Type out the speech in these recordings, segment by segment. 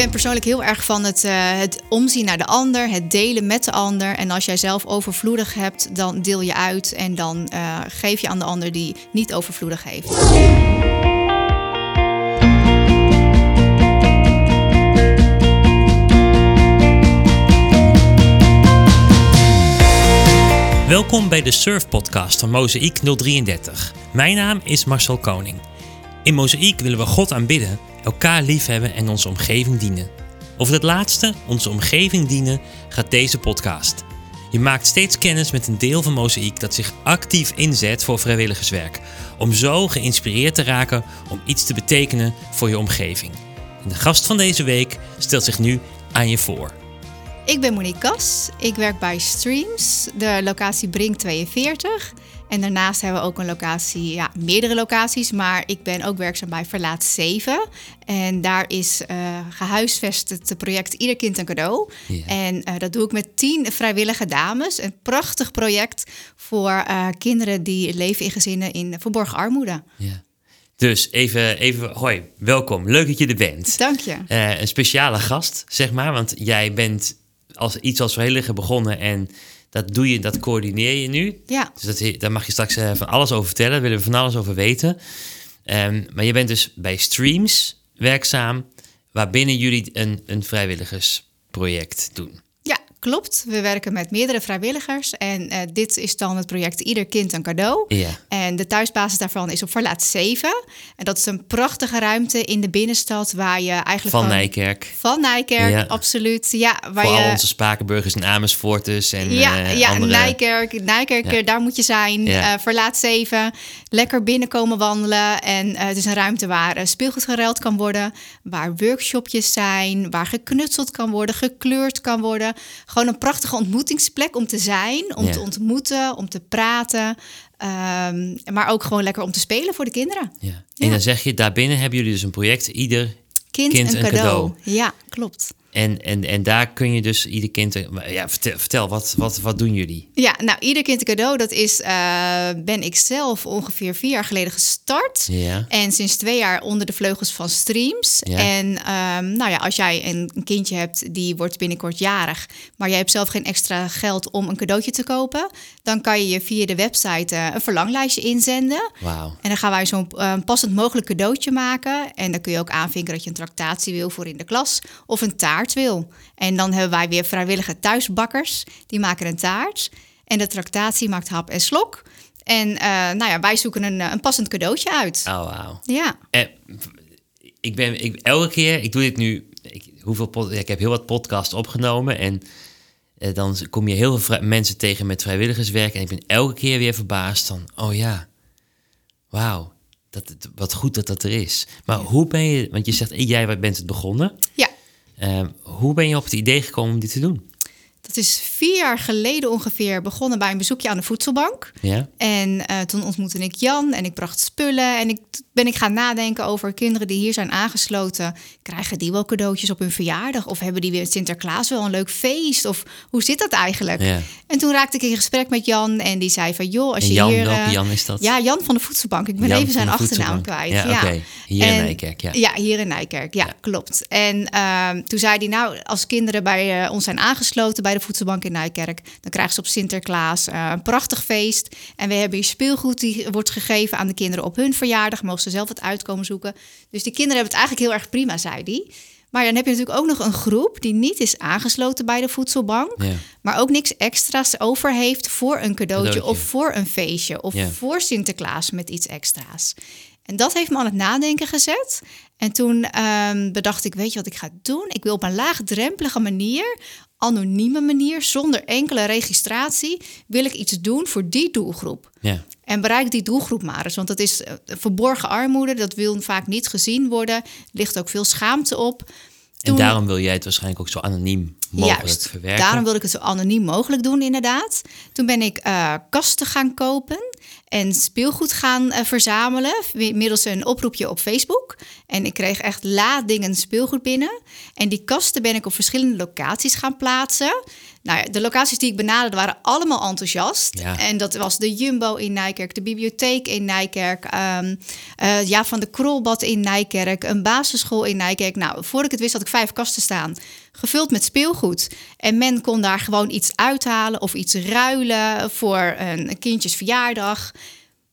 ben persoonlijk heel erg van het, uh, het omzien naar de ander, het delen met de ander. En als jij zelf overvloedig hebt, dan deel je uit en dan uh, geef je aan de ander die niet overvloedig heeft. Welkom bij de Surf Podcast van Mozaïek 033. Mijn naam is Marcel Koning. In Mozaïek willen we God aanbidden, elkaar liefhebben en onze omgeving dienen. Over het laatste, onze omgeving dienen, gaat deze podcast. Je maakt steeds kennis met een deel van Mozaïek dat zich actief inzet voor vrijwilligerswerk, om zo geïnspireerd te raken om iets te betekenen voor je omgeving. En de gast van deze week stelt zich nu aan je voor. Ik ben Monique Kas. Ik werk bij Streams, de locatie Brink 42. En daarnaast hebben we ook een locatie, ja, meerdere locaties, maar ik ben ook werkzaam bij Verlaat 7. En daar is uh, gehuisvest het project Ieder Kind een Cadeau. En uh, dat doe ik met tien vrijwillige dames. Een prachtig project voor uh, kinderen die leven in gezinnen in verborgen armoede. Ja. Dus even, even, hoi, welkom. Leuk dat je er bent. Dank je. een speciale gast, zeg maar, want jij bent als iets als vrijwilliger begonnen en dat doe je, dat coördineer je nu. Ja. Dus dat, daar mag je straks uh, van alles over vertellen. Daar willen we van alles over weten. Um, maar je bent dus bij Streams werkzaam, waarbinnen jullie een, een vrijwilligersproject doen. Klopt. We werken met meerdere vrijwilligers. En uh, dit is dan het project Ieder Kind een cadeau. Ja. En de thuisbasis daarvan is op Verlaat 7. En dat is een prachtige ruimte in de binnenstad waar je eigenlijk... Van Nijkerk. Van Nijkerk, ja. absoluut. Ja, waar Voor je... al onze Spakenburgers en Amersfoorters en Ja, uh, ja andere... Nijkerk, Nijkerk ja. daar moet je zijn. Uh, Verlaat 7. Lekker binnenkomen wandelen. En het is een ruimte waar speelgoed geruild kan worden. Waar workshopjes zijn. Waar geknutseld kan worden, gekleurd kan worden. Gewoon een prachtige ontmoetingsplek om te zijn. Om te ontmoeten, om te praten. Um, maar ook gewoon lekker om te spelen voor de kinderen. Ja. En dan zeg je, daarbinnen hebben jullie dus een project, ieder kind, kind een, cadeau. Ja, klopt. En, en, en daar kun je dus ieder kind. Ja, vertel, vertel wat, wat, wat doen jullie? Ja, nou, ieder kind een cadeau, dat is. Uh, ben ik zelf ongeveer vier jaar geleden gestart. Ja. En sinds twee jaar onder de vleugels van Streams. Ja. En um, nou ja, als jij een, een kindje hebt die wordt binnenkort jarig. maar jij hebt zelf geen extra geld om een cadeautje te kopen. dan kan je je via de website uh, een verlanglijstje inzenden. Wauw. En dan gaan wij zo'n uh, passend mogelijk cadeautje maken. En dan kun je ook aanvinken dat je een tractatie wil voor in de klas. of een taart wil. En dan hebben wij weer vrijwillige thuisbakkers. Die maken een taart. En de tractatie maakt hap en slok. En uh, nou ja, wij zoeken een, een passend cadeautje uit. Oh, wauw. Ja. Eh, ik ben ik, elke keer, ik doe dit nu, ik, hoeveel pod, ik heb heel wat podcasts opgenomen en eh, dan kom je heel veel mensen tegen met vrijwilligerswerk en ik ben elke keer weer verbaasd van, oh ja, wauw, dat, wat goed dat dat er is. Maar ja. hoe ben je, want je zegt, jij bent het begonnen. Ja. Uh, hoe ben je op het idee gekomen om dit te doen? Dat is vier jaar geleden ongeveer begonnen bij een bezoekje aan de voedselbank. Ja. En uh, toen ontmoette ik Jan en ik bracht spullen. En ik ben ik gaan nadenken over kinderen die hier zijn aangesloten. Krijgen die wel cadeautjes op hun verjaardag? Of hebben die weer Sinterklaas wel een leuk feest? Of hoe zit dat eigenlijk? Ja. En toen raakte ik in gesprek met Jan en die zei van... joh, als en je Jan, hier... welke Jan is dat? Ja, Jan van de voedselbank. Ik ben Jan even zijn achternaam kwijt. Ja, ja. Okay. Hier en, in Nijkerk, ja. Ja, hier in Nijkerk, ja, klopt. En uh, toen zei hij, nou, als kinderen bij uh, ons zijn aangesloten... bij de voedselbank in Nijkerk... dan krijgen ze op Sinterklaas uh, een prachtig feest. En we hebben hier speelgoed die wordt gegeven aan de kinderen op hun verjaardag. Mogen ze zelf het uitkomen zoeken. Dus die kinderen hebben het eigenlijk heel erg prima, zei hij. Maar dan heb je natuurlijk ook nog een groep die niet is aangesloten bij de voedselbank. Ja. Maar ook niks extra's over heeft voor een cadeautje, Cadeautje. of voor een feestje. Of Ja. voor Sinterklaas met iets extra's. En dat heeft me aan het nadenken gezet. En toen ehm, bedacht ik, weet je wat ik ga doen? Ik wil op een laagdrempelige manier, anonieme manier, zonder enkele registratie, wil ik iets doen voor die doelgroep. Ja. En bereik die doelgroep maar eens. Want dat is eh, verborgen armoede. Dat wil vaak niet gezien worden. Er ligt ook veel schaamte op. En daarom wil jij het waarschijnlijk ook zo anoniem mogelijk Juist, verwerken. daarom wil ik het zo anoniem mogelijk doen, inderdaad. Toen ben ik uh, kasten gaan kopen. En speelgoed gaan eh, verzamelen middels een oproepje op Facebook. En ik kreeg echt ladingen speelgoed binnen. En die kasten ben ik op verschillende locaties gaan plaatsen. Nou ja, de locaties die ik benaderde waren allemaal enthousiast. Ja. En dat was de Jumbo in Nijkerk, de bibliotheek in Nijkerk, ehm, eh, ja, van de Krolbad in Nijkerk, een basisschool in Nijkerk. Nou, voor ik het wist had ik vijf kasten staan, gevuld met speelgoed. En men kon daar gewoon iets uithalen of iets ruilen voor een kindjesverjaardag.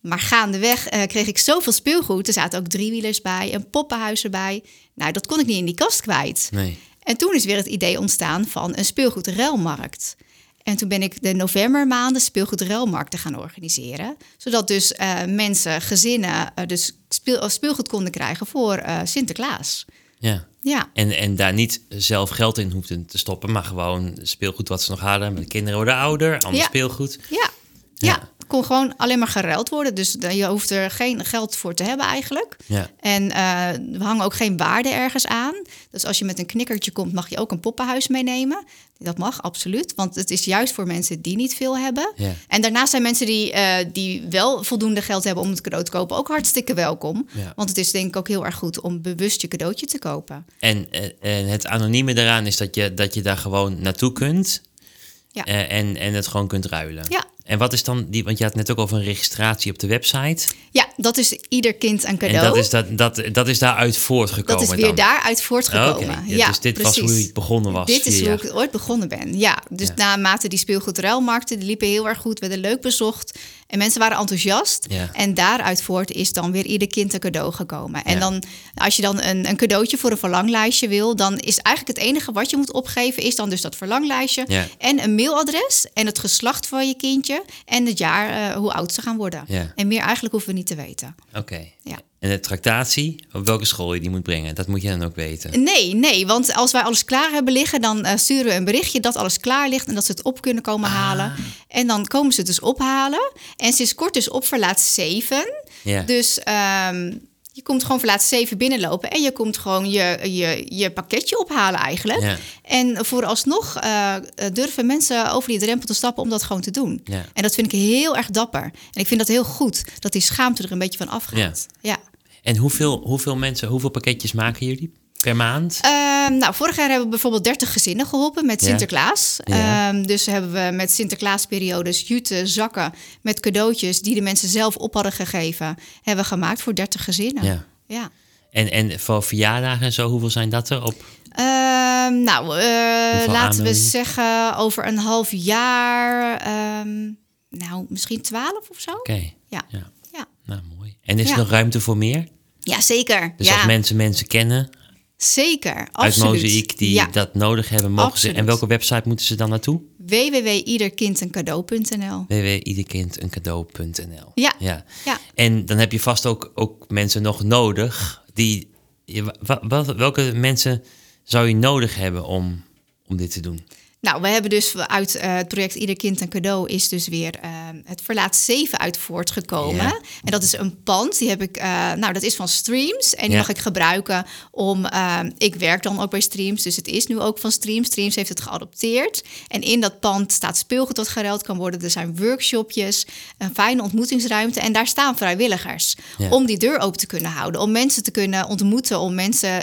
Maar gaandeweg uh, kreeg ik zoveel speelgoed. Er zaten ook driewielers bij, een poppenhuis erbij. Nou, dat kon ik niet in die kast kwijt. Nee. En toen is weer het idee ontstaan van een speelgoedruilmarkt. En toen ben ik de novembermaanden speelgoedruilmarkten gaan organiseren. Zodat dus uh, mensen, gezinnen, uh, dus speel, speelgoed konden krijgen voor Sinterklaas. Ja. Ja. En, en daar niet zelf geld in hoefden te stoppen, maar gewoon speelgoed wat ze nog hadden. Met de kinderen worden ouder, ander Ja. speelgoed. Ja. Ja. Kon gewoon alleen maar geruild worden. Dus je hoeft er geen geld voor te hebben eigenlijk. Ja. En uh, we hangen ook geen waarde ergens aan. Dus als je met een knikkertje komt, mag je ook een poppenhuis meenemen. Dat mag, absoluut. Want het is juist voor mensen die niet veel hebben. Ja. En daarnaast zijn mensen die, uh, die wel voldoende geld hebben om het cadeau te kopen... ook hartstikke welkom. Ja. Want het is denk ik ook heel erg goed om bewust je cadeautje te kopen. En, uh, en het anonieme daaraan is dat je, dat je daar gewoon naartoe kunt... Ja. En, en het gewoon kunt ruilen. Ja. En wat is dan die, want je had net ook over een registratie op de website. Ja, dat is ieder kind een cadeau. En dat is, dat, dat, dat is daaruit voortgekomen. Dat is weer dan. daaruit voortgekomen. Okay. Ja, ja, dus dit precies. was hoe je begonnen was. Dit is hoe ik ooit begonnen ben. Ja, dus Ja. naarmate die speelgoedruilmarkten, die liepen heel erg goed, werden leuk bezocht. En mensen waren enthousiast. Ja. En daaruit voort is dan weer ieder kind een cadeau gekomen. En Ja. dan, als je dan een, een cadeautje voor een verlanglijstje wil, dan is eigenlijk het enige wat je moet opgeven, is dan dus dat verlanglijstje. Ja. En een mailadres en het geslacht van je kindje en het jaar, eh, hoe oud ze gaan worden. Ja. En meer eigenlijk hoeven we niet te weten. Oké. Ja. En de tractatie, op welke school je die moet brengen, dat moet je dan ook weten. Nee, nee, want als wij alles klaar hebben liggen, dan eh, sturen we een berichtje dat alles klaar ligt en dat ze het op kunnen komen Ah. halen. En dan komen ze het dus ophalen. En sinds kort dus op verlaat 7. Ja. Dus ehm, je komt gewoon verlaat 7 binnenlopen en je komt gewoon je, je, je pakketje ophalen eigenlijk. Ja. En vooralsnog eh, durven mensen over die drempel te stappen om dat gewoon te doen. Ja. En dat vind ik heel erg dapper. En ik vind dat heel goed, dat die schaamte er een beetje van afgaat. ja. En hoeveel, hoeveel mensen, hoeveel pakketjes maken jullie per maand? Ehm, nou, vorig jaar hebben we bijvoorbeeld 30 gezinnen geholpen met. Sinterklaas. Ja. Ehm, dus hebben we met Sinterklaasperiodes jute, zakken met cadeautjes die de mensen zelf op hadden gegeven, hebben we gemaakt voor 30 gezinnen. Ja. ja. En, en voor verjaardagen en zo, hoeveel zijn dat er op? Ehm, nou, eh, laten we zeggen over een half jaar, nou, misschien 12 of zo. Oké. Ja. Ja. Ja. Nou, mooi. En is er nog ruimte voor meer? ja, zeker. Dus ja, als mensen mensen kennen zeker. uit Absoluut. Mozaïek die ja. dat nodig hebben, mogen ze. En welke website moeten ze dan naartoe? www.iederkindeencadeau.nl www.iederkind.nl Ja. ja. Ja. En dan heb je vast ook, ook mensen nog nodig die. je- wa- wa- welke mensen zou je nodig hebben om, om dit te doen? Nou, we hebben dus uit eh, het project Ieder Kind een Cadeau is dus weer eh, het Verlaat 7 uit voortgekomen. Ja. En dat is een pand, die heb ik, eh, nou dat is van Streams. En die Ja. mag ik gebruiken om, ik werk dan ook bij Streams, dus het is nu ook van Streams. Streams heeft het geadopteerd. En in dat pand staat speelgoed dat geruild kan worden. Er zijn workshopjes, een fijne ontmoetingsruimte. En daar staan vrijwilligers Ja. om die deur open te kunnen houden. Om mensen te kunnen ontmoeten, om mensen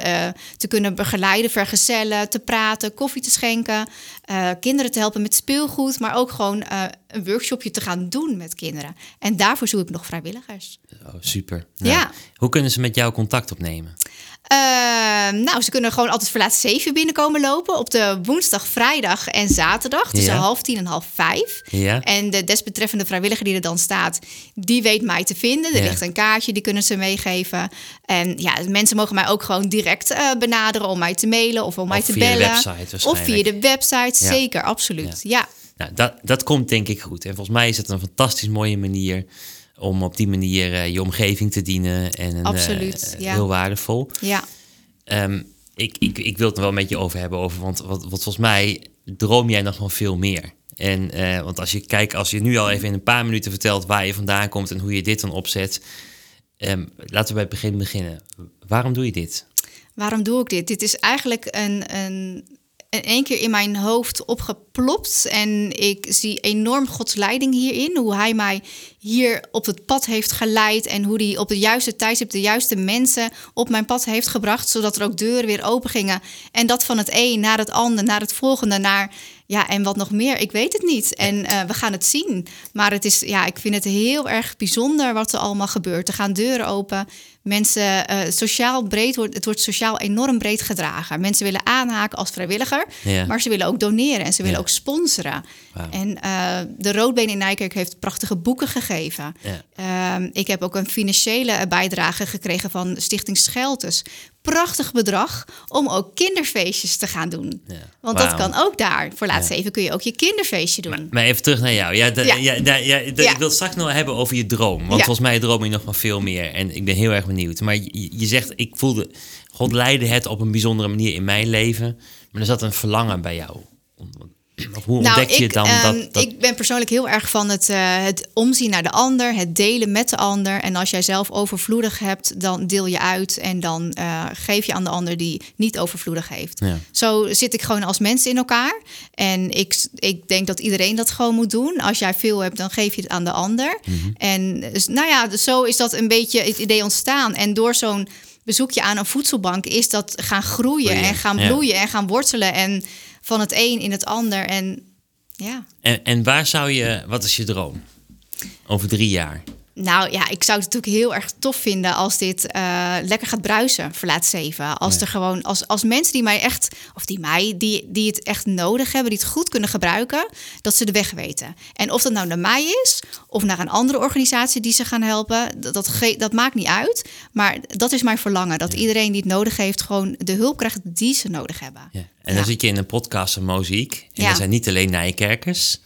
te kunnen begeleiden, vergezellen, te praten, koffie te schenken. Eh, kinderen te helpen met speelgoed, maar ook gewoon eh, een workshopje te gaan doen met kinderen. En daarvoor zoek ik nog vrijwilligers. Oh, super. Ja. Hoe kunnen ze met jou contact opnemen? Ehm, nou, ze kunnen gewoon altijd verlaat 7 binnenkomen lopen op de woensdag, vrijdag en zaterdag tussen Ja. half tien en half vijf. Ja. En de desbetreffende vrijwilliger die er dan staat, die weet mij te vinden. Er Ja. ligt een kaartje, die kunnen ze meegeven. En ja, mensen mogen mij ook gewoon direct eh, benaderen om mij te mailen of om mij Of te via de bellen. website of via de website, zeker, absoluut. Ja. Nou, dat, dat komt denk ik goed. En volgens mij is het een fantastisch mooie manier om op die manier eh, je omgeving te dienen. En een, Absoluut, eh, ja. heel waardevol. ja. Ehm, ik, ik, ik wil het er wel met je over hebben, over, want wat, wat volgens mij droom jij nog van veel meer. En, eh, want als je kijkt, als je nu al even in een paar minuten vertelt waar je vandaan komt en hoe je dit dan opzet. ehm, laten we bij het begin beginnen. Waarom doe je dit? Waarom doe ik dit? Dit is eigenlijk een, een in één keer in mijn hoofd opgeplopt. En ik zie enorm Gods leiding hierin. Hoe hij mij hier op het pad heeft geleid. En hoe hij op de juiste tijdstip de juiste mensen op mijn pad heeft gebracht. Zodat er ook deuren weer open gingen. En dat van het een naar het ander, naar het volgende, naar ja, en wat nog meer, ik weet het niet. En uh, we gaan het zien. Maar het is, ja, ik vind het heel erg bijzonder wat er allemaal gebeurt. Er gaan deuren open. Mensen, uh, sociaal breed wordt, het wordt sociaal enorm breed gedragen. Mensen willen aanhaken als vrijwilliger, ja. maar ze willen ook doneren en ze willen ja. ook sponsoren. Wow. En uh, de Roodbeen in Nijkerk heeft prachtige boeken gegeven. Ja. Uh, ik heb ook een financiële bijdrage gekregen van Stichting Scheltes prachtig bedrag om ook kinderfeestjes te gaan doen. Ja. Want wow. dat kan ook daar. Voor laatst even kun je ook je kinderfeestje doen. Maar, maar even terug naar jou. Ja, ja. ja, ik wil het straks nog hebben over je droom. Want volgens mij droom je nog wel veel meer. En ik ben heel erg benieuwd. Maar je, je zegt, ik voelde... God leidde het op een bijzondere manier in mijn leven. Maar er zat een verlangen bij jou. Hoe nou, ontdek je ik, dan dat, dat, Ik ben persoonlijk heel erg van het, uh, het omzien naar de ander, het delen met de ander. En als jij zelf overvloedig hebt, dan deel je uit en dan uh, geef je aan de ander die niet overvloedig heeft. Ja. Zo zit ik gewoon als mens in elkaar. En ik, ik denk dat iedereen dat gewoon moet doen. Als jij veel hebt, dan geef je het aan de ander. Mm -hmm. En dus, nou ja, dus zo is dat een beetje het idee ontstaan. En door zo'n bezoekje aan een voedselbank is dat gaan groeien oh en gaan bloeien ja. en gaan wortelen. En van het een in het ander. En ja. En, en waar zou je, wat is je droom? Over drie jaar? Nou ja, ik zou het natuurlijk heel erg tof vinden als dit uh, lekker gaat bruisen voor laat zeven. Als ja. er gewoon, als, als mensen die mij echt, of die mij, die, die het echt nodig hebben, die het goed kunnen gebruiken, dat ze de weg weten. En of dat nou naar mij is, of naar een andere organisatie die ze gaan helpen, dat, dat, dat maakt niet uit. Maar dat is mijn verlangen, dat ja. iedereen die het nodig heeft, gewoon de hulp krijgt die ze nodig hebben. Ja. En dan zit je in een podcast van Moziek. En dat zijn niet alleen Nijkerkers.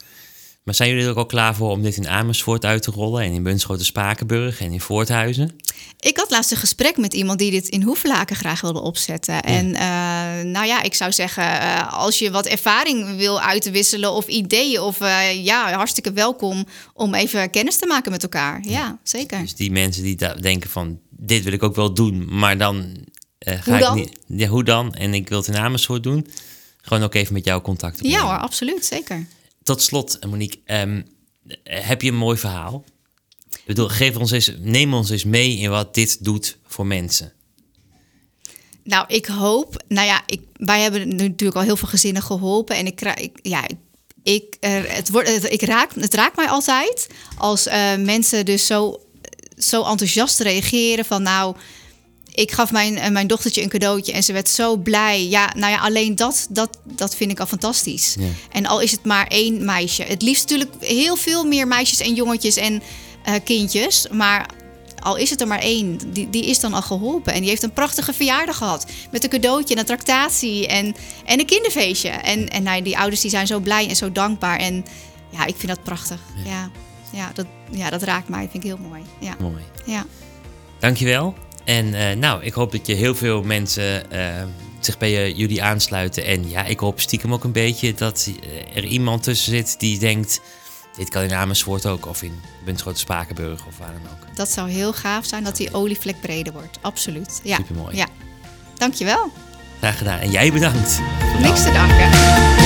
Maar zijn jullie er ook al klaar voor om dit in Amersfoort uit te rollen en in Bunschoten Spakenburg en in Voorthuizen? Ik had laatst een gesprek met iemand die dit in Hoeflaken graag wilde opzetten. Ja. En uh, nou ja, ik zou zeggen, uh, als je wat ervaring wil uitwisselen of ideeën, of uh, ja, hartstikke welkom om even kennis te maken met elkaar. Ja, ja zeker. Dus die mensen die denken van, dit wil ik ook wel doen, maar dan ga hoe dan? ik niet. Ja, hoe dan? En ik wil het in Amersfoort doen. Gewoon ook even met jou contact opnemen. Ja hoor, absoluut, zeker tot slot, Monique, um, heb je een mooi verhaal? Ik bedoel, geef ons eens, neem ons eens mee in wat dit doet voor mensen. Nou, ik hoop. Nou ja, ik, wij hebben natuurlijk al heel veel gezinnen geholpen. En ik, ik ja, ik, het, wordt, ik raak, het raakt mij altijd als uh, mensen dus zo, zo enthousiast reageren van nou ik gaf mijn, mijn dochtertje een cadeautje en ze werd zo blij. Ja, nou ja, alleen dat, dat, dat vind ik al fantastisch. Ja. En al is het maar één meisje. Het liefst natuurlijk heel veel meer meisjes en jongetjes en uh, kindjes. Maar al is het er maar één, die, die is dan al geholpen. En die heeft een prachtige verjaardag gehad. Met een cadeautje en een tractatie en, en een kinderfeestje. En, en nou, die ouders die zijn zo blij en zo dankbaar. En ja, ik vind dat prachtig. Ja, ja, ja dat, ja dat raakt mij. Dat vind ik heel mooi. Ja. Mooi. Ja. Dankjewel. En uh, nou, ik hoop dat je heel veel mensen uh, zich bij jullie aansluiten. En ja, ik hoop stiekem ook een beetje dat er iemand tussen zit die denkt... dit kan in Amersfoort ook, of in Bunschoten Spakenburg, of waar dan ook. Dat zou heel gaaf zijn, dat die olievlek breder wordt. Absoluut. Ja. Supermooi. Ja. Dankjewel. Graag gedaan. En jij bedankt. Niks te danken.